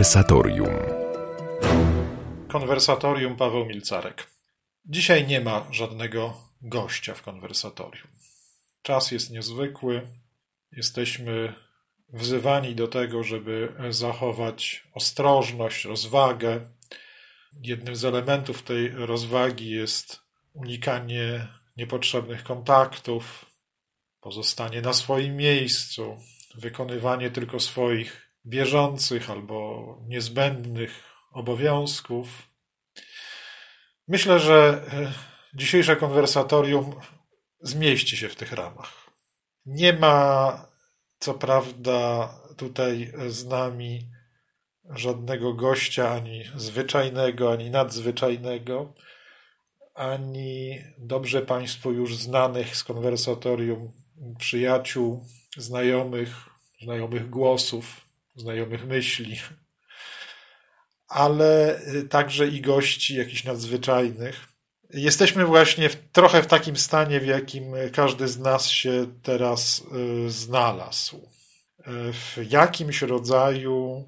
Konwersatorium. Konwersatorium Paweł Milcarek. Dzisiaj nie ma żadnego gościa w konwersatorium. Czas jest niezwykły. Jesteśmy wzywani do tego, żeby zachować ostrożność, rozwagę. Jednym z elementów tej rozwagi jest unikanie niepotrzebnych kontaktów, pozostanie na swoim miejscu, wykonywanie tylko swoich bieżących albo niezbędnych obowiązków. Myślę, że e, dzisiejsze konwersatorium zmieści się w tych ramach. Nie ma, co prawda, tutaj z nami żadnego gościa ani zwyczajnego, ani nadzwyczajnego, ani dobrze Państwu już znanych z konwersatorium przyjaciół, znajomych, znajomych głosów, znajomych myśli, ale także i gości jakichś nadzwyczajnych. Jesteśmy właśnie w, trochę w takim stanie, w jakim każdy z nas się teraz y, znalazł. W jakimś rodzaju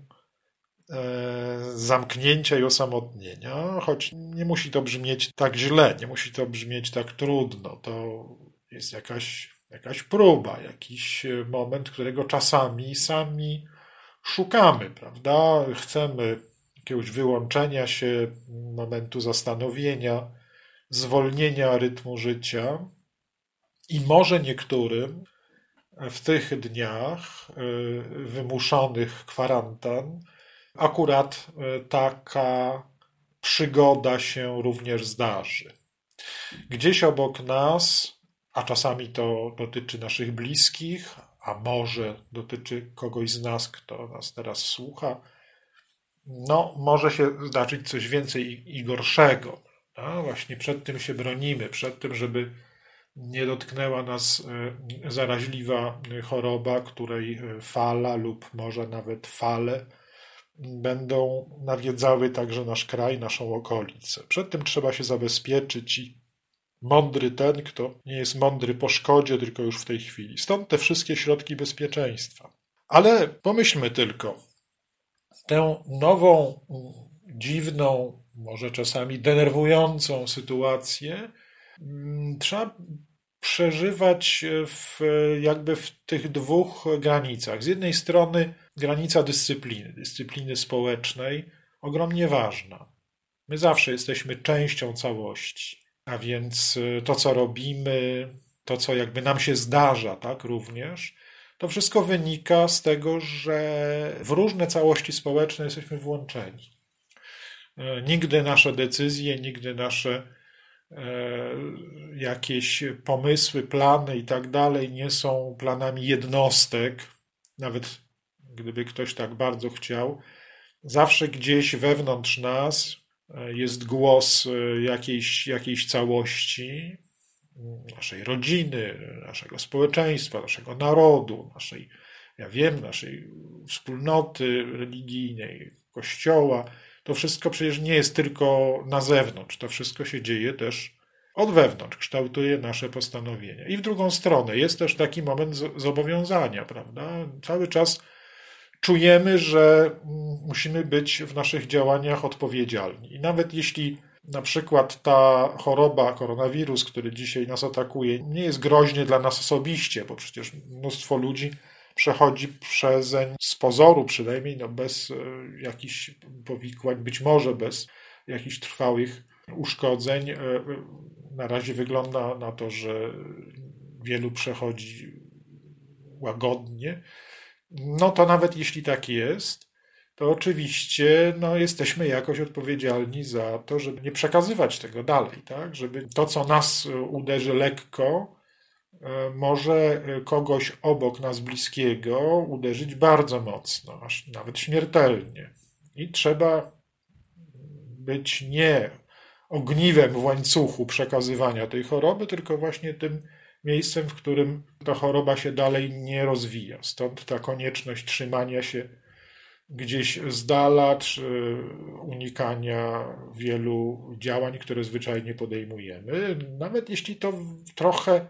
y, zamknięcia i osamotnienia, choć nie musi to brzmieć tak źle, nie musi to brzmieć tak trudno. To jest jakaś jakaś próba, jakiś moment, którego czasami sami szukamy, prawda? Chcemy jakiegoś wyłączenia się, momentu zastanowienia, zwolnienia rytmu życia. I może niektórym w tych dniach e, wymuszonych kwarantan akurat e, taka przygoda się również zdarzy. Gdzieś obok nas a czasami to dotyczy naszych bliskich, a może dotyczy kogoś z nas, kto nas teraz słucha. No, może się zdarzyć coś więcej i, gorszego. No, właśnie przed tym się bronimy, przed tym, żeby nie dotknęła nas e, zaraźliwa choroba, której e, fala lub może nawet fale będą nawiedzały także nasz kraj, naszą okolicę. Przed tym trzeba się zabezpieczyć i Mądry ten, kto nie jest mądry po szkodzie, tylko już w tej chwili. Stąd te wszystkie środki bezpieczeństwa. Ale pomyślmy tylko, tę nową, dziwną, może czasami denerwującą sytuację mm, trzeba przeżywać w, jakby w tych dwóch granicach. Z jednej strony granica dyscypliny, dyscypliny społecznej, ogromnie ważna. My zawsze jesteśmy częścią całości. A więc y, to, co robimy, to, co jakby nam się zdarza, tak, również, to wszystko wynika z tego, że w różne całości społeczne jesteśmy włączeni. Y, nigdy nasze decyzje, nigdy nasze e, jakieś pomysły, plany i tak dalej nie są planami jednostek, nawet gdyby ktoś tak bardzo chciał. Zawsze gdzieś wewnątrz nas jest głos e, jakiejś, jakiejś całości, naszej rodziny, naszego społeczeństwa, naszego narodu, naszej, ja wiem, naszej wspólnoty religijnej, kościoła. To wszystko przecież nie jest tylko na zewnątrz, to wszystko się dzieje też od wewnątrz, kształtuje nasze postanowienia. I w drugą stronę jest też taki moment zobowiązania, prawda? Cały czas czujemy, że musimy być w naszych działaniach odpowiedzialni. I nawet jeśli na przykład ta choroba, koronawirus, który dzisiaj nas atakuje, nie jest groźny dla nas osobiście, bo przecież mnóstwo ludzi przechodzi przezeń z pozoru przynajmniej, no bez e, jakichś powikłań, być może bez jakichś trwałych uszkodzeń. E, na razie wygląda na to, że wielu przechodzi łagodnie, no to nawet jeśli tak jest, to oczywiście no, jesteśmy jakoś odpowiedzialni za to, żeby nie przekazywać tego dalej, tak? Żeby to, co nas uderzy lekko, e, może kogoś obok nas bliskiego uderzyć bardzo mocno, aż nawet śmiertelnie. I trzeba być nie ogniwem w łańcuchu przekazywania tej choroby, tylko właśnie tym miejscem, w którym ta choroba się dalej nie rozwija. Stąd ta konieczność trzymania się gdzieś z dala, czy unikania wielu działań, które zwyczajnie podejmujemy, nawet jeśli to trochę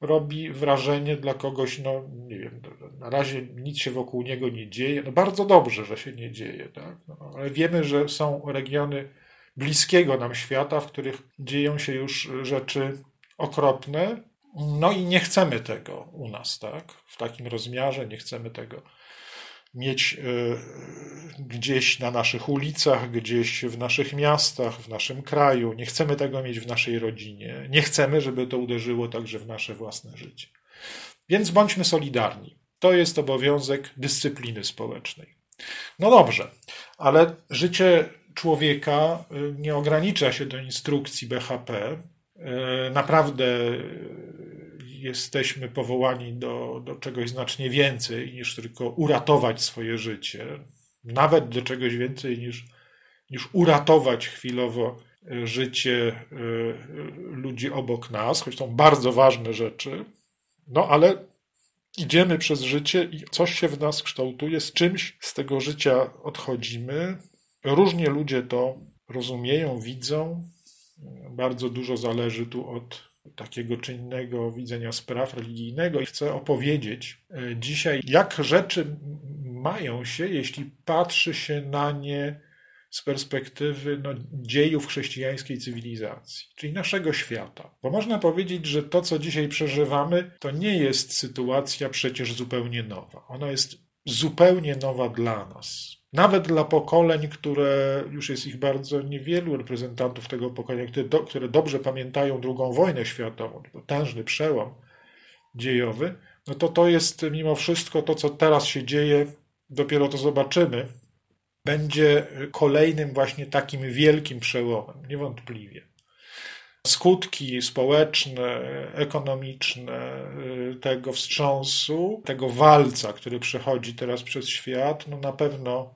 robi wrażenie dla kogoś, no nie wiem, na razie nic się wokół niego nie dzieje. No bardzo dobrze, że się nie dzieje, tak? No, ale wiemy, że są regiony bliskiego nam świata, w których dzieją się już rzeczy okropne. No i nie chcemy tego u nas, tak? W takim rozmiarze nie chcemy tego mieć e, gdzieś na naszych ulicach, gdzieś w naszych miastach, w naszym kraju. Nie chcemy tego mieć w naszej rodzinie. Nie chcemy, żeby to uderzyło także w nasze własne życie. Więc bądźmy solidarni. To jest obowiązek dyscypliny społecznej. No dobrze, ale życie człowieka y, nie ogranicza się do instrukcji BHP. Y, naprawdę jesteśmy powołani do, do czegoś znacznie więcej niż tylko uratować swoje życie, nawet do czegoś więcej niż, niż uratować chwilowo y, życie ludzi obok nas, choć są bardzo ważne rzeczy. No ale idziemy przez życie i coś się w nas kształtuje, z czymś z tego życia odchodzimy, Różnie ludzie to rozumieją, widzą. Bardzo dużo zależy tu od takiego czy innego widzenia spraw religijnego i chcę opowiedzieć e, dzisiaj, jak rzeczy mają się, jeśli patrzy się na nie z perspektywy no, dziejów chrześcijańskiej cywilizacji, czyli naszego świata. Bo można powiedzieć, że to, co dzisiaj przeżywamy, to nie jest sytuacja przecież zupełnie nowa. Ona jest zupełnie nowa dla nas nawet dla pokoleń, które już jest ich bardzo niewielu reprezentantów tego pokolenia, które, do, które dobrze pamiętają II wojnę światową, potężny przełom dziejowy, no to to jest mimo wszystko to, co teraz się dzieje, dopiero to zobaczymy, będzie kolejnym właśnie takim wielkim przełomem, niewątpliwie. Skutki społeczne, ekonomiczne y, tego wstrząsu, tego walca, który przechodzi teraz przez świat, no na pewno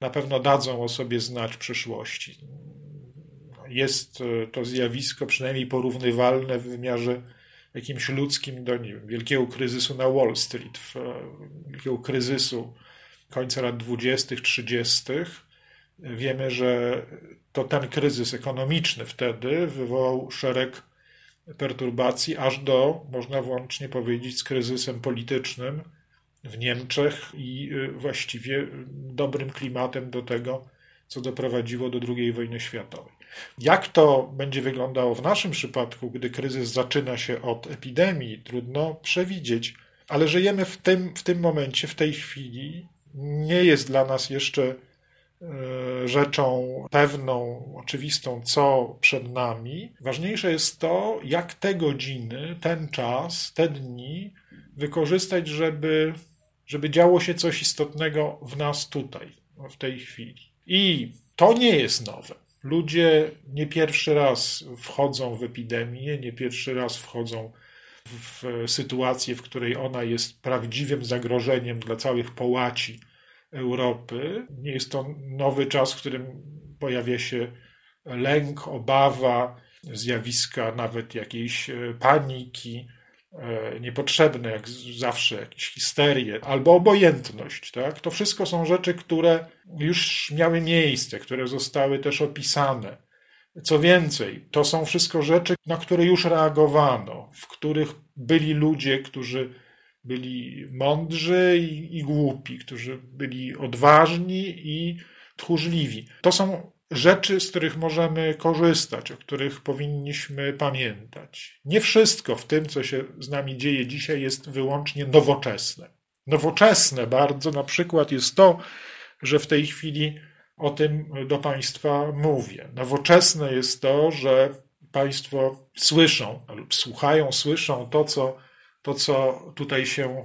na pewno dadzą o sobie znać w przyszłości. Jest e, to zjawisko przynajmniej porównywalne w wymiarze jakimś ludzkim do wiem, wielkiego kryzysu na Wall Street, w, e, wielkiego kryzysu końca lat 20., 30. Wiemy, że to ten kryzys ekonomiczny wtedy wywołał szereg perturbacji, aż do, można włącznie powiedzieć, z kryzysem politycznym, w Niemczech i y, właściwie dobrym klimatem do tego, co doprowadziło do II wojny światowej. Jak to będzie wyglądało w naszym przypadku, gdy kryzys zaczyna się od epidemii, trudno przewidzieć, ale żyjemy w tym, w tym momencie, w tej chwili. Nie jest dla nas jeszcze y, rzeczą pewną, oczywistą, co przed nami. Ważniejsze jest to, jak te godziny, ten czas, te dni wykorzystać, żeby żeby działo się coś istotnego w nas tutaj, w tej chwili. I to nie jest nowe. Ludzie nie pierwszy raz wchodzą w epidemię, nie pierwszy raz wchodzą w sytuację, w której ona jest prawdziwym zagrożeniem dla całych połaci Europy. Nie jest to nowy czas, w którym pojawia się lęk, obawa, zjawiska nawet jakiejś paniki, E, niepotrzebne, jak zawsze, jakieś histerie, albo obojętność. Tak? To wszystko są rzeczy, które już miały miejsce, które zostały też opisane. Co więcej, to są wszystko rzeczy, na które już reagowano, w których byli ludzie, którzy byli mądrzy i, i głupi, którzy byli odważni i tchórzliwi. To są rzeczy, z których możemy korzystać, o których powinniśmy pamiętać. Nie wszystko w tym, co się z nami dzieje dzisiaj, jest wyłącznie nowoczesne. Nowoczesne bardzo na przykład jest to, że w tej chwili o tym do Państwa mówię. Nowoczesne jest to, że Państwo słyszą lub słuchają, słyszą to, co to, co tutaj się e,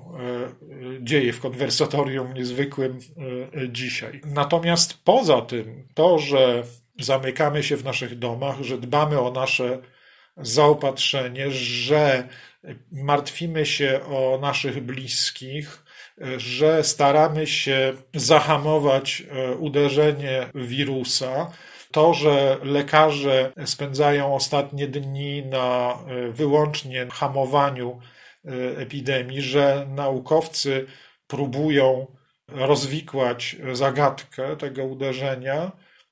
dzieje w konwersatorium niezwykłym e, dzisiaj. Natomiast poza tym, to, że zamykamy się w naszych domach, że dbamy o nasze zaopatrzenie, że martwimy się o naszych bliskich, że staramy się zahamować e, uderzenie wirusa, to, że lekarze spędzają ostatnie dni na wyłącznie hamowaniu E, epidemii, że naukowcy próbują rozwikłać zagadkę tego uderzenia,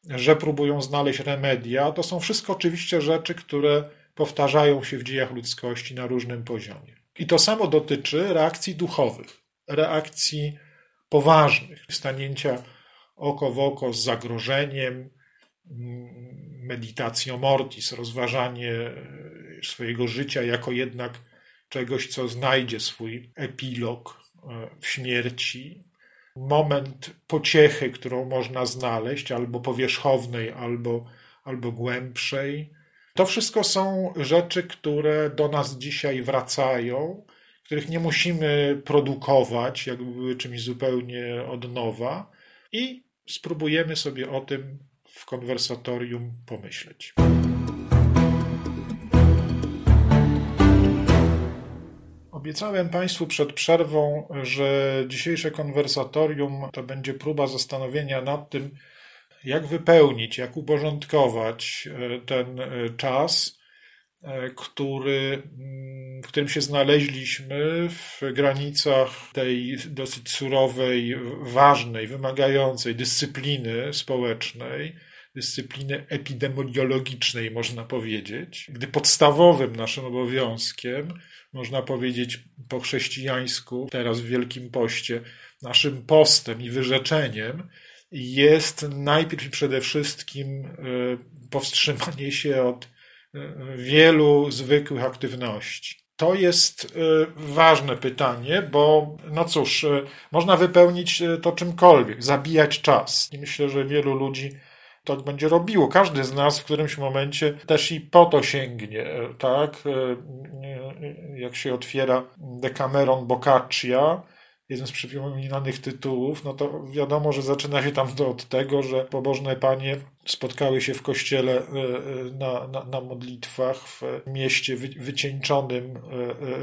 że próbują znaleźć remedia. To są wszystko oczywiście rzeczy, które powtarzają się w dziejach ludzkości na różnym poziomie. I to samo dotyczy reakcji duchowych, reakcji poważnych, stanięcia oko w oko z zagrożeniem, mm, meditacją mortis, rozważanie swojego życia jako jednak czegoś, co znajdzie swój epilog e, w śmierci, moment pociechy, którą można znaleźć, albo powierzchownej, albo, albo głębszej. To wszystko są rzeczy, które do nas dzisiaj wracają, których nie musimy produkować, jakby były czymś zupełnie od nowa, i spróbujemy sobie o tym w konwersatorium pomyśleć. Obiecałem Państwu przed przerwą, że dzisiejsze konwersatorium to będzie próba zastanowienia nad tym, jak wypełnić, jak uporządkować e, ten e, czas, e, który, mm, w którym się znaleźliśmy w granicach tej dosyć surowej, ważnej, wymagającej dyscypliny społecznej, dyscypliny epidemiologicznej, można powiedzieć, gdy podstawowym naszym obowiązkiem można powiedzieć po chrześcijańsku, teraz w Wielkim Poście, naszym postem i wyrzeczeniem jest najpierw i przede wszystkim e, powstrzymanie się od e, wielu zwykłych aktywności. To jest e, ważne pytanie, bo no cóż, można wypełnić to czymkolwiek, zabijać czas. I myślę, że wielu ludzi tak będzie robiło. Każdy z nas w którymś momencie też i po to sięgnie, tak? Jak się otwiera Decameron Boccaccia, jeden z przypominanych tytułów, no to wiadomo, że zaczyna się tam to od tego, że pobożne panie spotkały się w kościele e, e, na, na, na modlitwach w mieście wy, wycieńczonym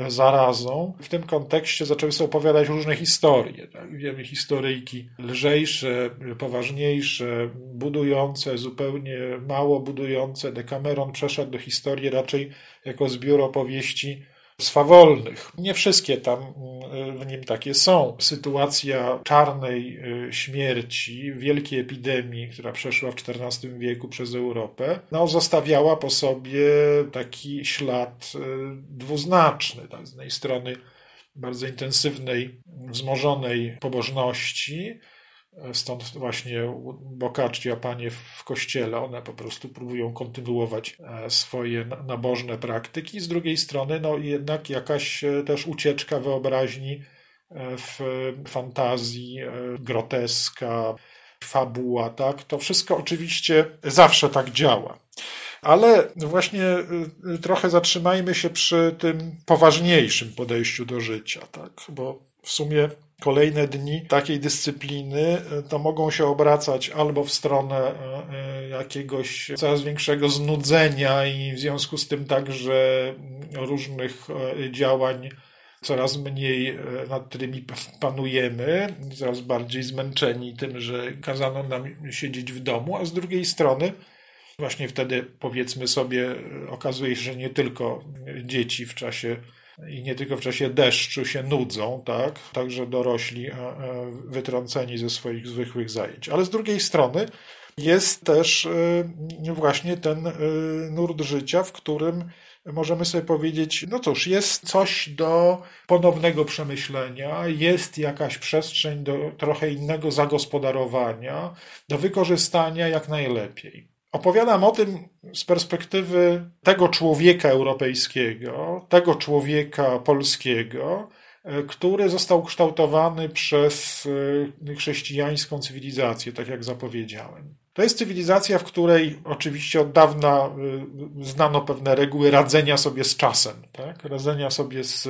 e, zarazą. W tym kontekście zaczęły sobie opowiadać różne historie. Tak? Wiemy historyjki lżejsze, poważniejsze, budujące, zupełnie mało budujące. Decameron przeszedł do historii raczej jako zbiór opowieści swawolnych. Nie wszystkie tam mm, w nim takie są. Sytuacja czarnej y, śmierci, wielkiej epidemii, która przeszła w XIV wieku przez Europę, no, zostawiała po sobie taki ślad y, dwuznaczny. Tak? Z jednej strony bardzo intensywnej, wzmożonej pobożności, Stąd właśnie Boccaccia, panie w kościele, one po prostu próbują kontynuować e, swoje nabożne praktyki. Z drugiej strony, no jednak jakaś e, też ucieczka wyobraźni e, w fantazji, groteska, fabuła, tak? To wszystko oczywiście zawsze tak działa. Ale właśnie trochę zatrzymajmy się przy tym poważniejszym podejściu do życia, tak? Bo w sumie kolejne dni takiej dyscypliny e, to mogą się obracać albo w stronę e, e, jakiegoś coraz większego znudzenia i w związku z tym także różnych działań coraz mniej nad którymi panujemy, coraz bardziej zmęczeni tym, że kazano nam siedzieć w domu, a z drugiej strony właśnie wtedy powiedzmy sobie okazuje się, że nie tylko dzieci w czasie i nie tylko w czasie deszczu się nudzą, tak? Także dorośli e, e, wytrąceni ze swoich zwykłych zajęć. Ale z drugiej strony jest też e, właśnie ten nurt życia, w którym możemy sobie powiedzieć, no cóż, jest coś do ponownego przemyślenia, jest jakaś przestrzeń do trochę innego zagospodarowania, do wykorzystania jak najlepiej. Opowiadam o tym z perspektywy tego człowieka europejskiego, tego człowieka polskiego, e, który został kształtowany przez e, chrześcijańską cywilizację, tak jak zapowiedziałem. To jest cywilizacja, w której oczywiście od dawna e, znano pewne reguły radzenia sobie z czasem, tak? radzenia sobie z,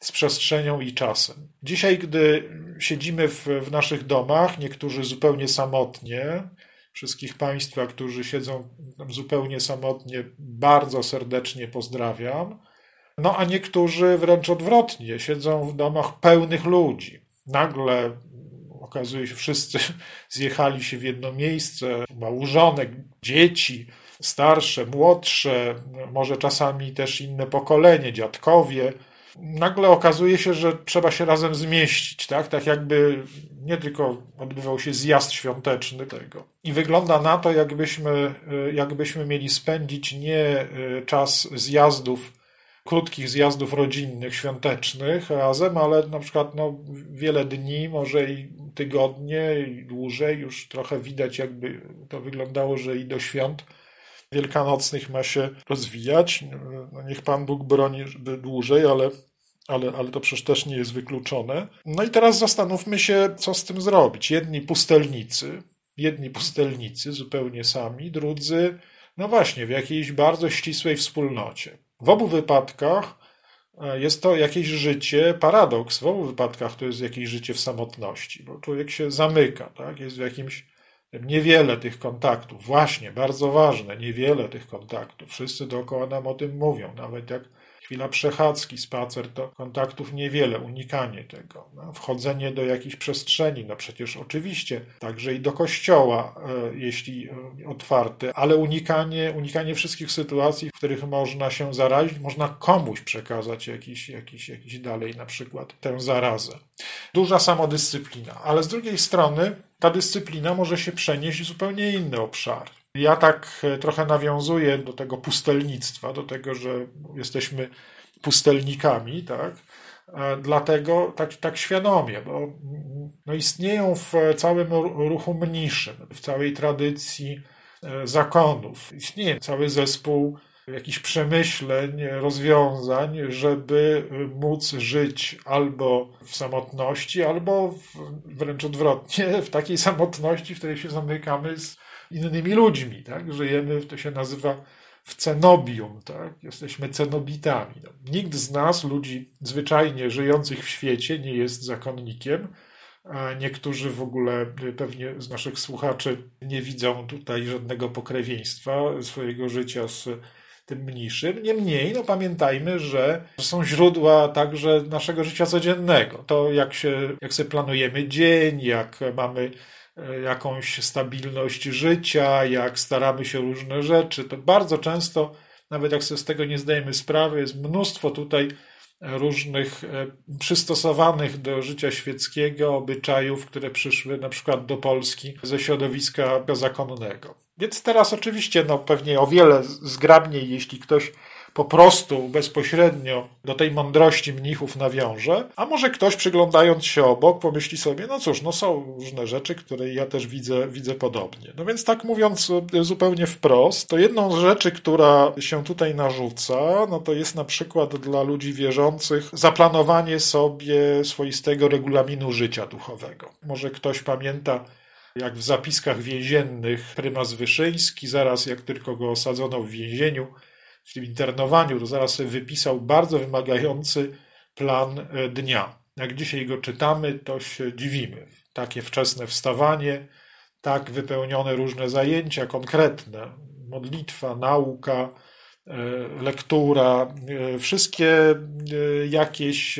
z przestrzenią i czasem. Dzisiaj, gdy siedzimy w, w naszych domach, niektórzy zupełnie samotnie, wszystkich Państwa, którzy siedzą zupełnie samotnie, bardzo serdecznie pozdrawiam. No a niektórzy wręcz odwrotnie, siedzą w domach pełnych ludzi. Nagle okazuje się, wszyscy zjechali się w jedno miejsce, małżonek, dzieci, starsze, młodsze, może czasami też inne pokolenie, dziadkowie nagle okazuje się, że trzeba się razem zmieścić, tak? Tak jakby nie tylko odbywał się zjazd świąteczny tego. I wygląda na to, jakbyśmy, jakbyśmy mieli spędzić nie e, czas zjazdów krótkich zjazdów rodzinnych, świątecznych razem, ale na przykład no, wiele dni, może i tygodnie, i dłużej, już trochę widać, jakby to wyglądało, że i do świąt wielkanocnych ma się rozwijać. No, niech Pan Bóg broni dłużej, ale, ale, ale to przecież też nie jest wykluczone. No i teraz zastanówmy się, co z tym zrobić. Jedni pustelnicy, jedni pustelnicy zupełnie sami, drudzy, no właśnie, w jakiejś bardzo ścisłej wspólnocie. W obu wypadkach e, jest to jakieś życie, paradoks, w obu wypadkach to jest jakieś życie w samotności, bo człowiek się zamyka, tak? jest w jakimś niewiele tych kontaktów. Właśnie, bardzo ważne, niewiele tych kontaktów. Wszyscy dookoła nam o tym mówią, nawet jak chwila przechadzki, spacer, to kontaktów niewiele, unikanie tego. No, wchodzenie do jakiejś przestrzeni, no przecież oczywiście, także i do kościoła, e, jeśli e, otwarte, ale unikanie, unikanie wszystkich sytuacji, w których można się zarazić, można komuś przekazać jakiś, jakiś, jakiś dalej na przykład tę zarazę. Duża samodyscyplina, ale z drugiej strony ta dyscyplina może się przenieść w zupełnie inny obszar. Ja tak e, trochę nawiązuję do tego pustelnictwa, do tego, że jesteśmy pustelnikami, tak? E, dlatego tak, tak świadomie, bo no istnieją w całym ruchu mniszym, w całej tradycji e, zakonów, istnieje cały zespół jakichś przemyśleń, rozwiązań, żeby móc żyć albo w samotności, albo w, wręcz odwrotnie, w takiej samotności, w której się zamykamy z innymi ludźmi, tak? Żyjemy, to się nazywa w cenobium, tak? Jesteśmy cenobitami. No, nikt z nas, ludzi zwyczajnie żyjących w świecie, nie jest zakonnikiem. Niektórzy w ogóle, pewnie z naszych słuchaczy, nie widzą tutaj żadnego pokrewieństwa swojego życia z tym mniejszym. Niemniej, no pamiętajmy, że są źródła także naszego życia codziennego. To jak się, jak sobie planujemy dzień, jak mamy e, jakąś stabilność życia, jak staramy się różne rzeczy, to bardzo często, nawet jak sobie z tego nie zdajemy sprawy, jest mnóstwo tutaj różnych e, przystosowanych do życia świeckiego obyczajów, które przyszły na przykład do Polski ze środowiska zakonnego. Więc teraz oczywiście no, pewnie o wiele zgrabniej, jeśli ktoś po prostu bezpośrednio do tej mądrości mnichów nawiąże, a może ktoś przyglądając się obok pomyśli sobie, no cóż, no są różne rzeczy, które ja też widzę, widzę podobnie. No więc tak mówiąc zupełnie wprost, to jedną z rzeczy, która się tutaj narzuca, no to jest na przykład dla ludzi wierzących zaplanowanie sobie swoistego regulaminu życia duchowego. Może ktoś pamięta jak w zapiskach więziennych prymas Wyszyński, zaraz jak tylko go osadzono w więzieniu, w tym internowaniu, to zaraz wypisał bardzo wymagający plan e, dnia. Jak dzisiaj go czytamy, to się dziwimy. Takie wczesne wstawanie, tak wypełnione różne zajęcia konkretne, modlitwa, nauka, lektura, e, wszystkie jakieś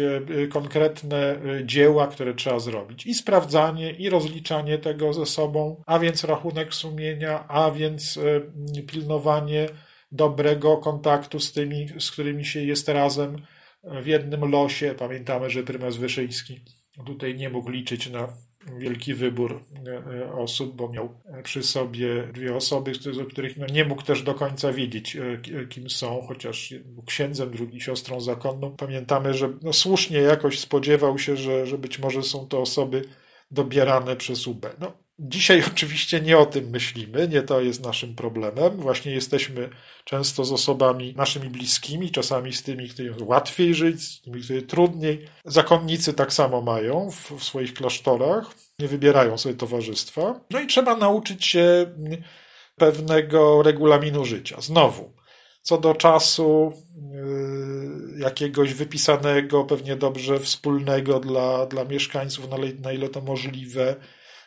konkretne dzieła, które trzeba zrobić. I sprawdzanie, i rozliczanie tego ze sobą, a więc rachunek sumienia, a więc pilnowanie dobrego kontaktu z tymi, z którymi się jest razem w jednym losie. Pamiętamy, że prymas Wyszyński tutaj nie mógł liczyć na wielki wybór e, osób, bo miał przy sobie dwie osoby, z których no nie mógł też do końca wiedzieć, e, kim są, chociaż był księdzem, drugi siostrą zakonną. Pamiętamy, że no słusznie jakoś spodziewał się, że, że być może są to osoby dobierane przez UB. No, Dzisiaj oczywiście nie o tym myślimy, nie to jest naszym problemem. Właśnie jesteśmy często z osobami naszymi bliskimi, czasami z tymi, którym łatwiej żyć, z tymi, którym trudniej. Zakonnicy tak samo mają w, w swoich klasztorach, nie wybierają sobie towarzystwa. No i trzeba nauczyć się pewnego regulaminu życia. Znowu, co do czasu yy, jakiegoś wypisanego, pewnie dobrze wspólnego dla, dla mieszkańców, na ile, na ile to możliwe,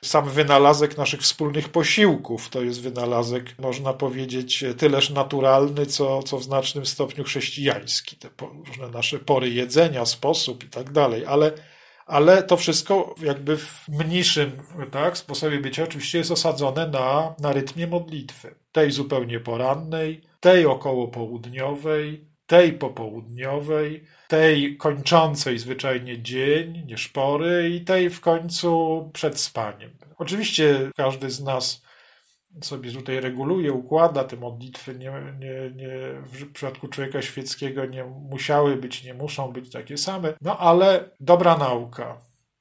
sam wynalazek naszych wspólnych posiłków to jest wynalazek, można powiedzieć, tyleż naturalny, co, co w znacznym stopniu chrześcijański. Te różne nasze pory jedzenia, sposób i tak dalej, ale ale to wszystko jakby w mniejszym tak, sposobie bycia oczywiście jest osadzone na, na rytmie modlitwy. Tej zupełnie porannej, tej około południowej, tej popołudniowej, tej kończącej zwyczajnie dzień, nie szpory i tej w końcu przed spaniem. Oczywiście każdy z nas sobie tutaj reguluje, układa te modlitwy, nie, nie, nie, w przypadku człowieka świeckiego nie musiały być, nie muszą być takie same, no ale dobra nauka,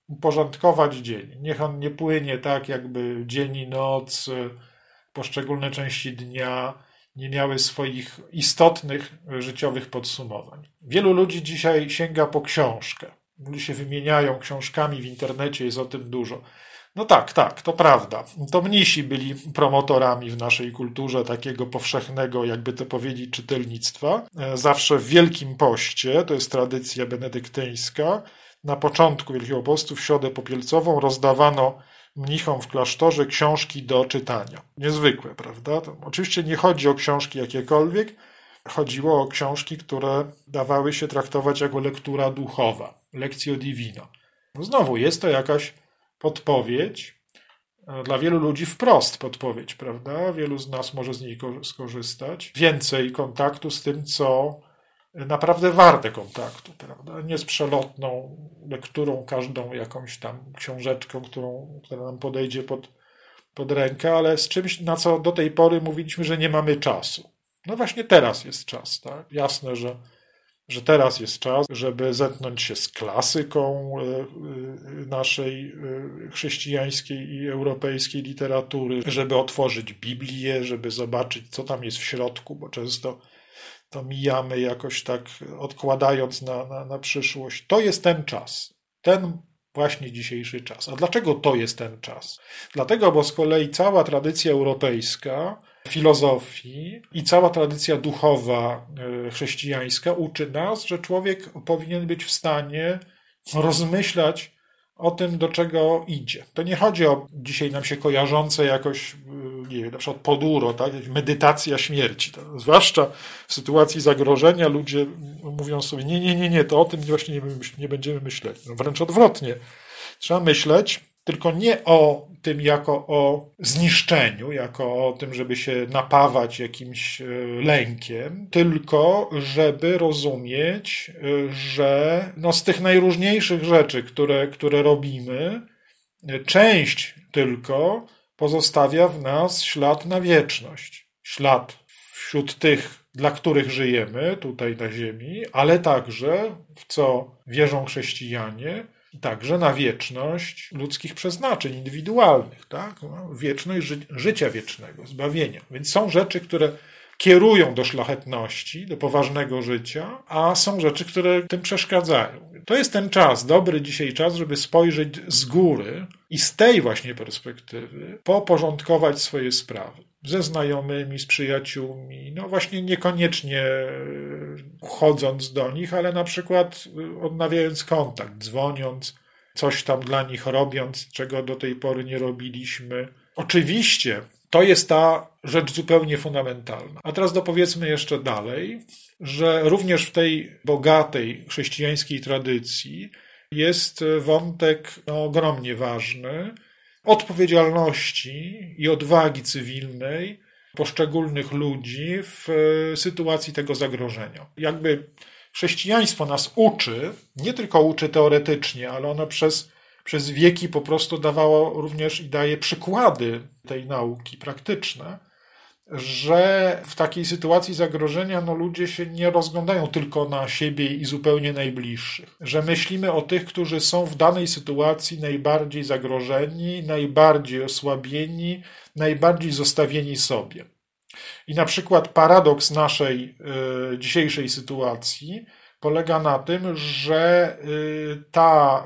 uporządkować dzień, niech on nie płynie tak jakby dzień i noc, poszczególne części dnia nie miały swoich istotnych życiowych podsumowań. Wielu ludzi dzisiaj sięga po książkę. Ludzie się wymieniają książkami w internecie, jest o tym dużo. No tak, tak, to prawda. To mnisi byli promotorami w naszej kulturze takiego powszechnego, jakby to powiedzieć, czytelnictwa. E, zawsze w Wielkim Poście, to jest tradycja benedyktyńska, na początku Wielkiego Postu, w środę popielcową, rozdawano mnichom w klasztorze książki do czytania. Niezwykłe, prawda? To oczywiście nie chodzi o książki jakiekolwiek, chodziło o książki, które dawały się traktować jako lektura duchowa, lekcjo divina. Znowu jest to jakaś podpowiedź, e, dla wielu ludzi wprost podpowiedź, prawda? Wielu z nas może z niej skorzystać. Więcej kontaktu z tym, co naprawdę warte kontaktu, prawda? Nie z przelotną lekturą, każdą jakąś tam książeczką, którą, która nam podejdzie pod, pod rękę, ale z czymś, na co do tej pory mówiliśmy, że nie mamy czasu. No właśnie teraz jest czas, tak? Jasne, że że teraz jest czas, żeby zetknąć się z klasyką e, e, naszej e, chrześcijańskiej i europejskiej literatury, żeby otworzyć Biblię, żeby zobaczyć, co tam jest w środku, bo często to mijamy jakoś tak, odkładając na, na, na przyszłość. To jest ten czas. Ten właśnie dzisiejszy czas. A dlaczego to jest ten czas? Dlatego, bo z kolei cała tradycja europejska filozofii i cała tradycja duchowa e, chrześcijańska uczy nas, że człowiek powinien być w stanie rozmyślać o tym, do czego idzie. To nie chodzi o dzisiaj nam się kojarzące jakoś, e, nie wiem, na przykład poduro, tak? medytacja śmierci. To, zwłaszcza w sytuacji zagrożenia ludzie mówią sobie, nie, nie, nie, nie, to o tym właśnie nie, nie będziemy myśleć. No, wręcz odwrotnie. Trzeba myśleć tylko nie o tym jako o zniszczeniu, jako o tym, żeby się napawać jakimś e, lękiem, tylko żeby rozumieć, e, że no z tych najróżniejszych rzeczy, które, które robimy, e, część tylko pozostawia w nas ślad na wieczność. Ślad wśród tych, dla których żyjemy tutaj na Ziemi, ale także w co wierzą chrześcijanie, także na wieczność ludzkich przeznaczeń indywidualnych, tak? No, wieczność ży życia wiecznego, zbawienia. Więc są rzeczy, które kierują do szlachetności, do poważnego życia, a są rzeczy, które tym przeszkadzają. To jest ten czas, dobry dzisiaj czas, żeby spojrzeć z góry i z tej właśnie perspektywy poporządkować swoje sprawy ze znajomymi, z przyjaciółmi, no właśnie niekoniecznie e, chodząc do nich, ale na przykład e, odnawiając kontakt, dzwoniąc, coś tam dla nich robiąc, czego do tej pory nie robiliśmy. Oczywiście to jest ta rzecz zupełnie fundamentalna. A teraz dopowiedzmy jeszcze dalej, że również w tej bogatej chrześcijańskiej tradycji jest wątek no, ogromnie ważny, odpowiedzialności i odwagi cywilnej poszczególnych ludzi w e, sytuacji tego zagrożenia. Jakby chrześcijaństwo nas uczy, nie tylko uczy teoretycznie, ale ono przez, przez wieki po prostu dawało również i daje przykłady tej nauki praktyczne że w takiej sytuacji zagrożenia no, ludzie się nie rozglądają tylko na siebie i zupełnie najbliższych. Że myślimy o tych, którzy są w danej sytuacji najbardziej zagrożeni, najbardziej osłabieni, najbardziej zostawieni sobie. I na przykład paradoks naszej y, dzisiejszej sytuacji polega na tym, że y, ta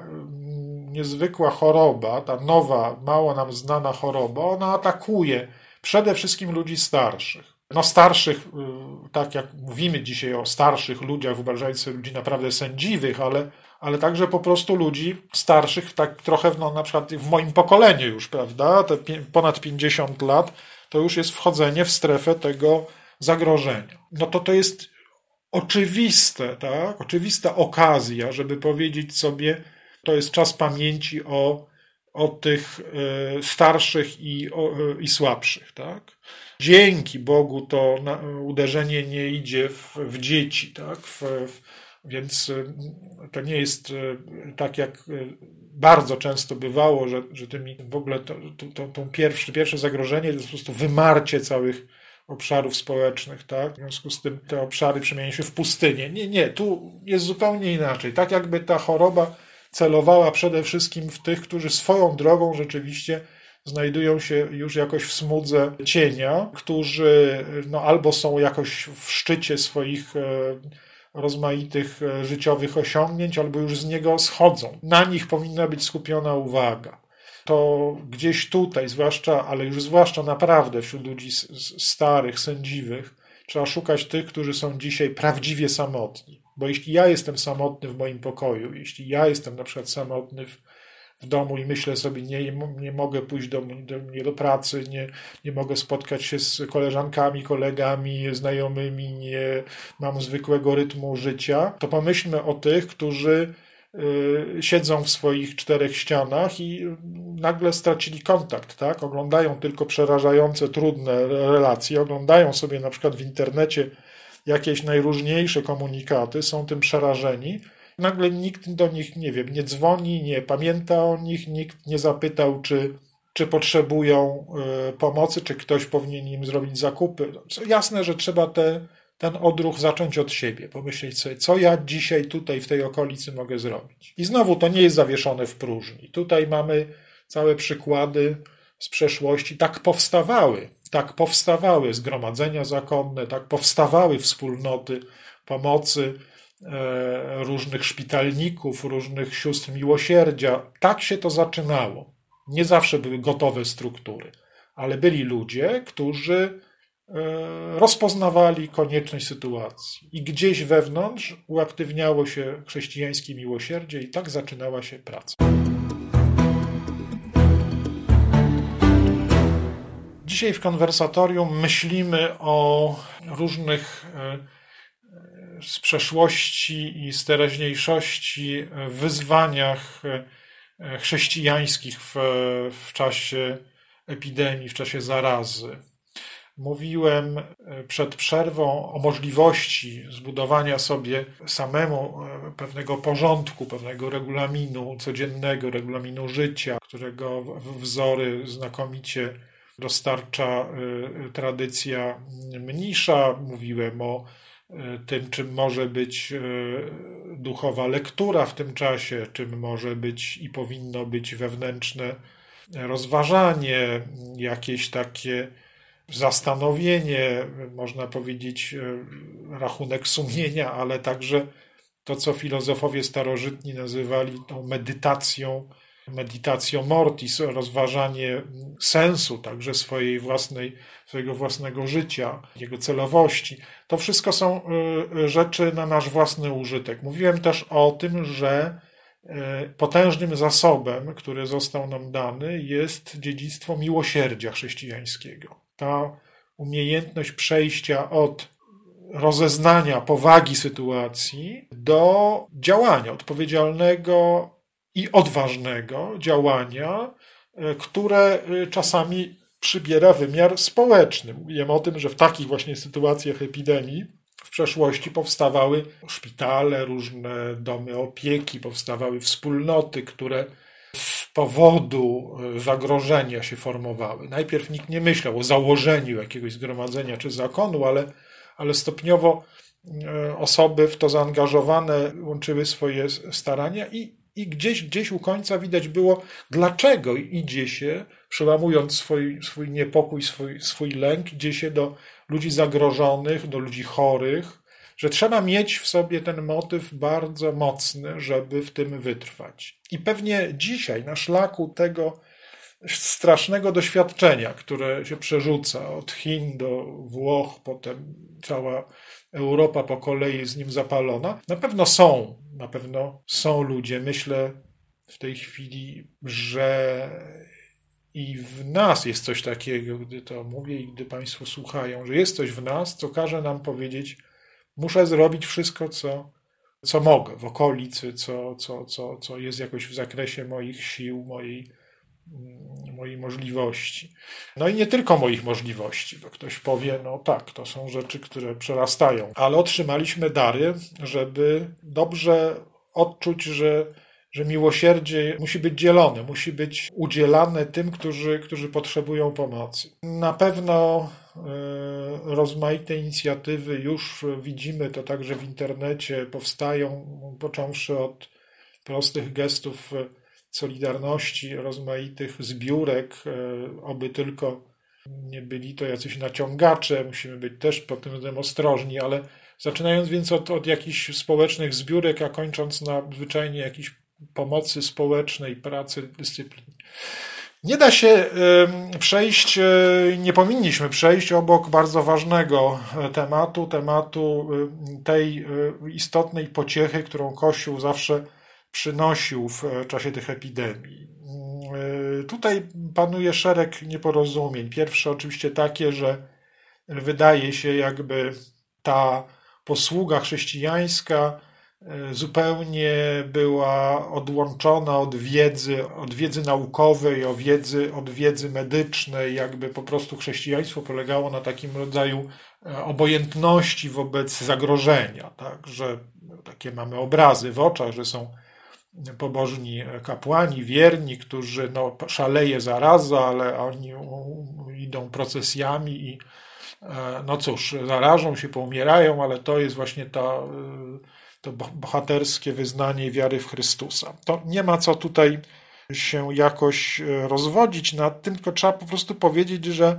y, niezwykła choroba, ta nowa, mało nam znana choroba, ona atakuje Przede wszystkim ludzi starszych. No starszych, y, tak jak mówimy dzisiaj o starszych ludziach, wyobrażając sobie ludzi naprawdę sędziwych, ale, ale także po prostu ludzi starszych, tak trochę no, na przykład w moim pokoleniu już, prawda, te ponad 50 lat, to już jest wchodzenie w strefę tego zagrożenia. No to to jest oczywiste, tak, oczywista okazja, żeby powiedzieć sobie, to jest czas pamięci o od tych e, starszych i, i słabszych. Tak? Dzięki Bogu to uderzenie nie idzie w, w dzieci, tak? w, Więc y, to nie jest tak, jak bardzo często bywało, że, że tymi w ogóle to, to, to, pierwsze zagrożenie to jest po prostu wymarcie całych obszarów społecznych, tak? W związku z tym te obszary przemieniają się w pustynię. Nie, nie, tu jest zupełnie inaczej. Tak jakby ta choroba celowała przede wszystkim w tych, którzy swoją drogą rzeczywiście znajdują się już jakoś w smudze cienia, którzy no, albo są jakoś w szczycie swoich e, rozmaitych e, życiowych osiągnięć, albo już z niego schodzą. Na nich powinna być skupiona uwaga. To gdzieś tutaj, zwłaszcza, ale już zwłaszcza naprawdę wśród ludzi starych, sędziwych, trzeba szukać tych, którzy są dzisiaj prawdziwie samotni. Bo jeśli ja jestem samotny w moim pokoju, jeśli ja jestem na przykład samotny w, w domu i myślę sobie, nie, nie mogę pójść do, do, nie do pracy, nie, nie mogę spotkać się z koleżankami, kolegami, znajomymi, nie mam zwykłego rytmu życia, to pomyślmy o tych, którzy y, siedzą w swoich czterech ścianach i nagle stracili kontakt, tak? Oglądają tylko przerażające, trudne relacje, oglądają sobie na przykład w internecie jakieś najróżniejsze komunikaty, są tym przerażeni. Nagle nikt do nich, nie wiem, nie dzwoni, nie pamięta o nich, nikt nie zapytał, czy, czy potrzebują y, pomocy, czy ktoś powinien im zrobić zakupy. Jasne, że trzeba te, ten odruch zacząć od siebie, pomyśleć sobie, co ja dzisiaj tutaj w tej okolicy mogę zrobić. I znowu to nie jest zawieszone w próżni. Tutaj mamy całe przykłady z przeszłości, tak powstawały tak powstawały zgromadzenia zakonne, tak powstawały wspólnoty pomocy e, różnych szpitalników, różnych sióstr miłosierdzia. Tak się to zaczynało. Nie zawsze były gotowe struktury, ale byli ludzie, którzy e, rozpoznawali konieczność sytuacji i gdzieś wewnątrz uaktywniało się chrześcijańskie miłosierdzie i tak zaczynała się praca. Dzisiaj w konwersatorium myślimy o różnych e, z przeszłości i z teraźniejszości wyzwaniach e, chrześcijańskich w, w czasie epidemii, w czasie zarazy. Mówiłem e, przed przerwą o możliwości zbudowania sobie samemu pewnego porządku, pewnego regulaminu codziennego, regulaminu życia, którego wzory znakomicie dostarcza y, tradycja mnisza. Mówiłem o y, tym, czym może być y, duchowa lektura w tym czasie, czym może być i powinno być wewnętrzne rozważanie, jakieś takie zastanowienie, można powiedzieć, rachunek sumienia, ale także to, co filozofowie starożytni nazywali tą medytacją meditacją mortis, rozważanie sensu także swojej własnej, swojego własnego życia, jego celowości. To wszystko są y, rzeczy na nasz własny użytek. Mówiłem też o tym, że y, potężnym zasobem, który został nam dany, jest dziedzictwo miłosierdzia chrześcijańskiego. Ta umiejętność przejścia od rozeznania powagi sytuacji do działania odpowiedzialnego i odważnego działania, e, które e, czasami przybiera wymiar społeczny. Mówiłem o tym, że w takich właśnie sytuacjach epidemii w przeszłości powstawały szpitale, różne domy opieki, powstawały wspólnoty, które z powodu e, zagrożenia się formowały. Najpierw nikt nie myślał o założeniu jakiegoś zgromadzenia czy zakonu, ale, ale stopniowo osoby w to zaangażowane łączyły swoje starania i i gdzieś, gdzieś u końca widać było, dlaczego idzie się, przełamując swój, swój niepokój, swój, swój lęk, idzie się do ludzi zagrożonych, do ludzi chorych, że trzeba mieć w sobie ten motyw bardzo mocny, żeby w tym wytrwać. I pewnie dzisiaj, na szlaku tego strasznego doświadczenia, które się przerzuca od Chin do Włoch, potem cała Europa po kolei z nim zapalona, na pewno są na pewno są ludzie. Myślę w tej chwili, że i w nas jest coś takiego, gdy to mówię i gdy Państwo słuchają, że jest coś w nas, co każe nam powiedzieć, muszę zrobić wszystko, co, co mogę w okolicy, co, co, co, co jest jakoś w zakresie moich sił, mojej moich możliwości. No i nie tylko moich możliwości, bo ktoś powie, no tak, to są rzeczy, które przerastają, ale otrzymaliśmy dary, żeby dobrze odczuć, że że miłosierdzie musi być dzielone, musi być udzielane tym, którzy, którzy potrzebują pomocy. Na pewno e, rozmaite inicjatywy już widzimy to także w internecie, powstają, począwszy od prostych gestów solidarności, rozmaitych zbiórek, e, oby tylko nie byli to jacyś naciągacze, musimy być też pod tym względem ostrożni, ale zaczynając więc od, od jakichś społecznych zbiórek, a kończąc na zwyczajnie jakichś pomocy społecznej, pracy, dyscypliny. Nie da się przejść, e, nie powinniśmy przejść obok bardzo ważnego e, tematu, tematu tej istotnej pociechy, którą Kościół zawsze przynosił w czasie tych epidemii. Tutaj panuje szereg nieporozumień. Pierwsze oczywiście takie, że wydaje się, jakby ta posługa chrześcijańska E, zupełnie była odłączona od wiedzy, od wiedzy naukowej, od wiedzy, od wiedzy medycznej, jakby po prostu chrześcijaństwo polegało na takim rodzaju e, obojętności wobec zagrożenia, tak, że takie mamy obrazy w oczach, że są pobożni kapłani, wierni, którzy no, szaleje zaraza, ale oni idą procesjami i e, no cóż, zarażą się, poumierają, ale to jest właśnie ta to bohaterskie wyznanie wiary w Chrystusa. To nie ma co tutaj się jakoś e, rozwodzić nad tym, tylko trzeba po prostu powiedzieć, że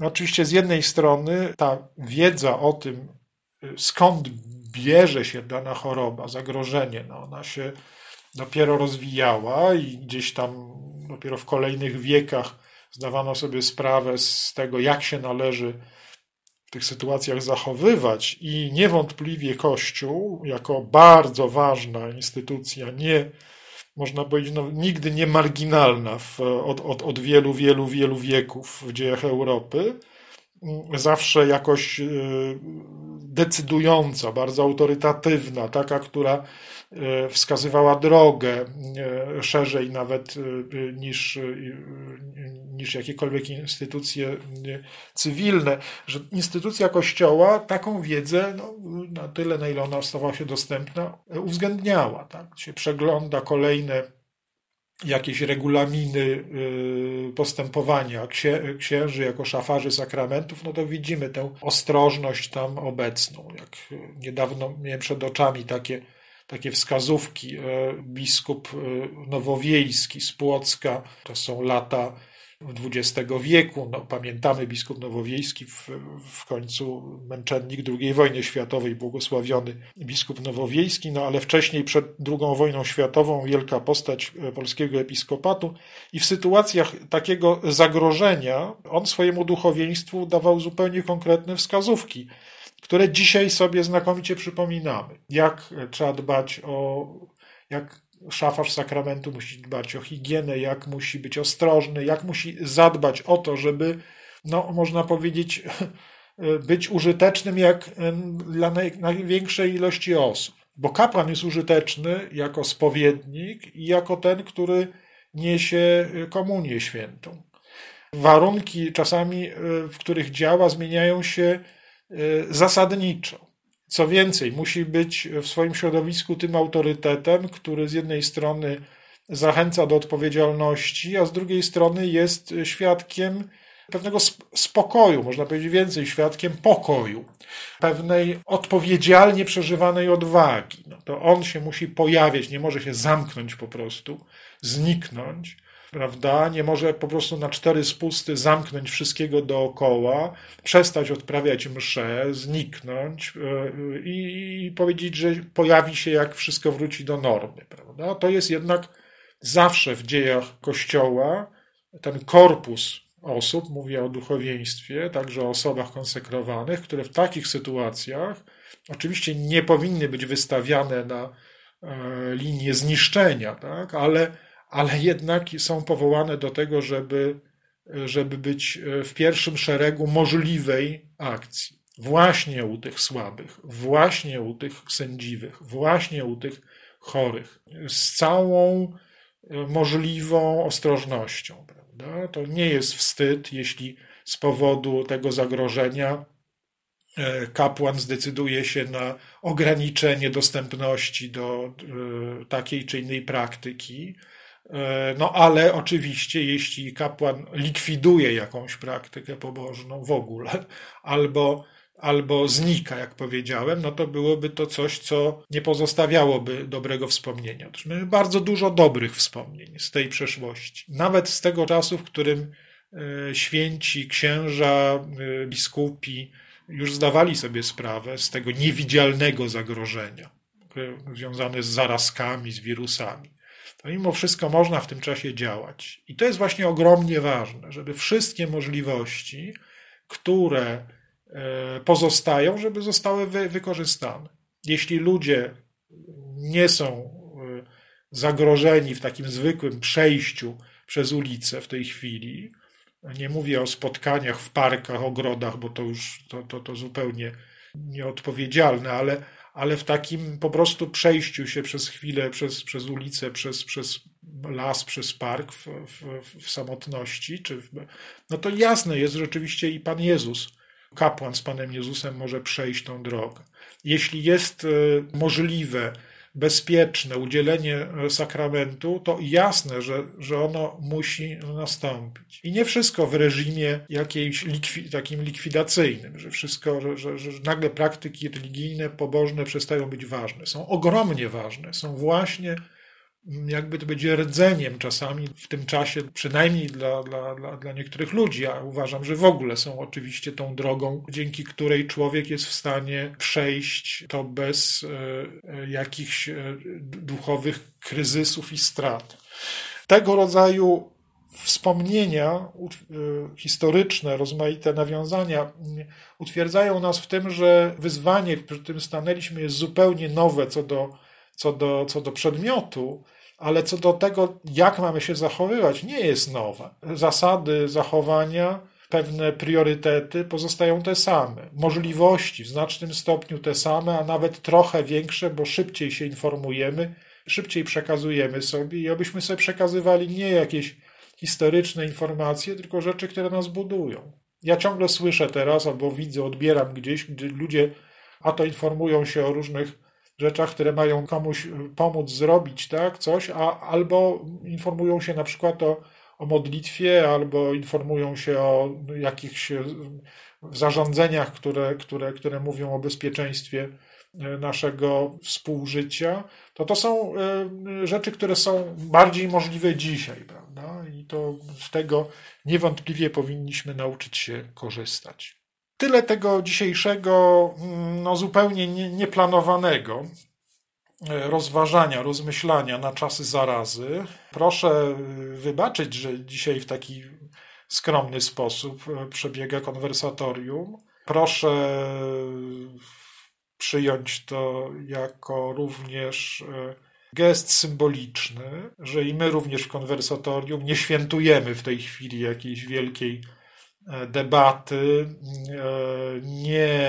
oczywiście z jednej strony ta wiedza o tym, e, skąd bierze się dana choroba, zagrożenie, no ona się dopiero rozwijała i gdzieś tam dopiero w kolejnych wiekach zdawano sobie sprawę z tego, jak się należy tych sytuacjach zachowywać. I niewątpliwie Kościół, jako bardzo ważna instytucja, nie, można powiedzieć, no, nigdy nie marginalna w, od, od, od wielu, wielu, wielu wieków w dziejach Europy, zawsze jakoś e, decydująca, bardzo autorytatywna, taka, która wskazywała drogę e, szerzej nawet niż, niż jakiekolwiek instytucje cywilne, że instytucja Kościoła taką wiedzę no, na tyle, na ile ona stała się dostępna, uwzględniała. Tak? Się przegląda kolejne jakieś regulaminy postępowania księży jako szafarzy sakramentów, no to widzimy tę ostrożność tam obecną. Jak niedawno miałem przed oczami takie, takie wskazówki. Y, biskup y, Nowowiejski z Płocka, to są lata XX wieku. No, pamiętamy biskup Nowowiejski, w, w końcu męczennik II wojny światowej, błogosławiony biskup Nowowiejski, no ale wcześniej przed II wojną światową wielka postać e, polskiego episkopatu i w sytuacjach takiego zagrożenia on swojemu duchowieństwu dawał zupełnie konkretne wskazówki, które dzisiaj sobie znakomicie przypominamy. Jak trzeba dbać o jak szafarz sakramentu musi dbać o higienę, jak musi być ostrożny, jak musi zadbać o to, żeby, no, można powiedzieć, być użytecznym jak dla największej ilości osób. Bo kapłan jest użyteczny jako spowiednik i jako ten, który niesie komunię świętą. Warunki czasami, w których działa, zmieniają się e, zasadniczo. Co więcej, musi być w swoim środowisku tym autorytetem, który z jednej strony zachęca do odpowiedzialności, a z drugiej strony jest świadkiem pewnego spokoju, można powiedzieć więcej, świadkiem pokoju, pewnej odpowiedzialnie przeżywanej odwagi. No to on się musi pojawiać, nie może się zamknąć po prostu, zniknąć, prawda? Nie może po prostu na cztery spusty zamknąć wszystkiego dookoła, przestać odprawiać mszę, zniknąć e, i powiedzieć, że pojawi się, jak wszystko wróci do normy, prawda? To jest jednak zawsze w dziejach Kościoła ten korpus osób, mówię o duchowieństwie, także o osobach konsekrowanych, które w takich sytuacjach oczywiście nie powinny być wystawiane na e, linię zniszczenia, tak? ale ale jednak są powołane do tego, żeby, żeby być w pierwszym szeregu możliwej akcji. Właśnie u tych słabych, właśnie u tych sędziwych, właśnie u tych chorych. Z całą możliwą ostrożnością. Prawda? To nie jest wstyd, jeśli z powodu tego zagrożenia e, kapłan zdecyduje się na ograniczenie dostępności do e, takiej czy innej praktyki. E, no ale oczywiście, jeśli kapłan likwiduje jakąś praktykę pobożną w ogóle, albo albo znika, jak powiedziałem, no to byłoby to coś, co nie pozostawiałoby dobrego wspomnienia. Mamy bardzo dużo dobrych wspomnień z tej przeszłości. Nawet z tego czasu, w którym e, święci, księża, e, biskupi już zdawali sobie sprawę z tego niewidzialnego zagrożenia związane z zarazkami, z wirusami. To mimo wszystko można w tym czasie działać. I to jest właśnie ogromnie ważne, żeby wszystkie możliwości, które E, pozostają, żeby zostały wy, wykorzystane. Jeśli ludzie nie są e, zagrożeni w takim zwykłym przejściu przez ulicę w tej chwili, nie mówię o spotkaniach w parkach, ogrodach, bo to już to, to, to zupełnie nieodpowiedzialne, ale, ale w takim po prostu przejściu się przez chwilę, przez, przez ulicę, przez, przez las, przez park w, w, w samotności, czy w, no to jasne jest rzeczywiście i Pan Jezus kapłan z Panem Jezusem może przejść tą drogę. Jeśli jest e, możliwe, bezpieczne udzielenie e, sakramentu, to jasne, że, że ono musi nastąpić. I nie wszystko w reżimie jakiejś likwi, takim likwidacyjnym, że wszystko, że, że, że nagle praktyki religijne, pobożne przestają być ważne. Są ogromnie ważne. Są właśnie jakby to będzie rdzeniem czasami w tym czasie, przynajmniej dla, dla, dla, dla niektórych ludzi. Ja uważam, że w ogóle są oczywiście tą drogą, dzięki której człowiek jest w stanie przejść to bez e, e jakichś e, duchowych kryzysów i strat. Tego rodzaju wspomnienia historyczne, rozmaite nawiązania utwierdzają nas w tym, że wyzwanie, przed którym stanęliśmy, jest zupełnie nowe co do co do, co do przedmiotu, ale co do tego, jak mamy się zachowywać, nie jest nowe. Zasady zachowania, pewne priorytety pozostają te same. Możliwości w znacznym stopniu te same, a nawet trochę większe, bo szybciej się informujemy, szybciej przekazujemy sobie i abyśmy sobie przekazywali nie jakieś historyczne informacje, tylko rzeczy, które nas budują. Ja ciągle słyszę teraz, albo widzę, odbieram gdzieś, gdzie ludzie a to informują się o różnych rzeczach, które mają komuś pomóc zrobić, tak, coś, a, albo informują się na przykład o, o modlitwie, albo informują się o jakichś zarządzeniach, które, które, które mówią o bezpieczeństwie e, naszego współżycia, to to są rzeczy, które są bardziej możliwe dzisiaj, prawda? I to z tego niewątpliwie powinniśmy nauczyć się korzystać. Tyle tego dzisiejszego, mm, no zupełnie nie, nieplanowanego e, rozważania, rozmyślania na czasy zarazy. Proszę e, wybaczyć, że dzisiaj w taki skromny sposób e, przebiega konwersatorium. Proszę przyjąć to jako również gest symboliczny, że i my również w konwersatorium nie świętujemy w tej chwili jakiejś wielkiej debaty, e, nie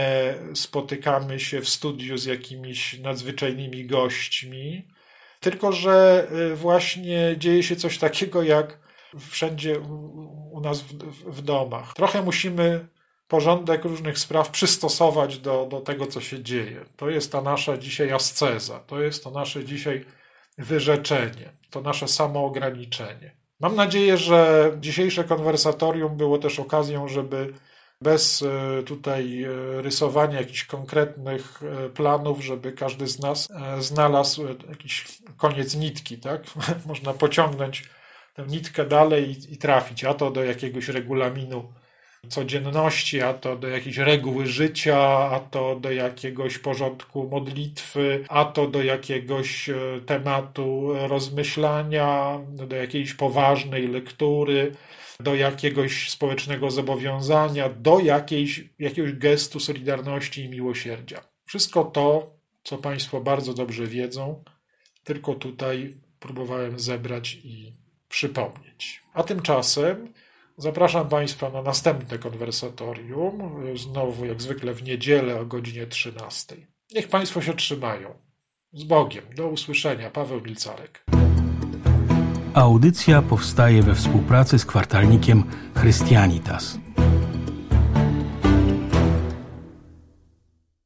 spotykamy się w studiu z jakimiś nadzwyczajnymi gośćmi, tylko że e, właśnie dzieje się coś takiego jak wszędzie u nas w, w domach. Trochę musimy porządek różnych spraw przystosować do, do tego, co się dzieje. To jest ta nasza dzisiaj asceza, to jest to nasze dzisiaj wyrzeczenie, to nasze samoograniczenie. Mam nadzieję, że dzisiejsze konwersatorium było też okazją, żeby bez e, tutaj e, rysowania jakichś konkretnych e, planów, żeby każdy z nas znalazł jakiś koniec nitki, tak? Można pociągnąć tę nitkę dalej i, i trafić, a to do jakiegoś regulaminu codzienności, a to do jakiejś reguły życia, a to do jakiegoś porządku modlitwy, a to do jakiegoś e, tematu rozmyślania, do jakiejś poważnej lektury, do jakiegoś społecznego zobowiązania, do jakiejś, jakiegoś gestu solidarności i miłosierdzia. Wszystko to, co Państwo bardzo dobrze wiedzą, tylko tutaj próbowałem zebrać i przypomnieć. A tymczasem Zapraszam Państwa na następne konwersatorium, znowu jak zwykle w niedzielę o godzinie 13. Niech Państwo się trzymają. Z Bogiem. Do usłyszenia. Paweł Milcarek. Audycja powstaje we współpracy z kwartalnikiem Christianitas.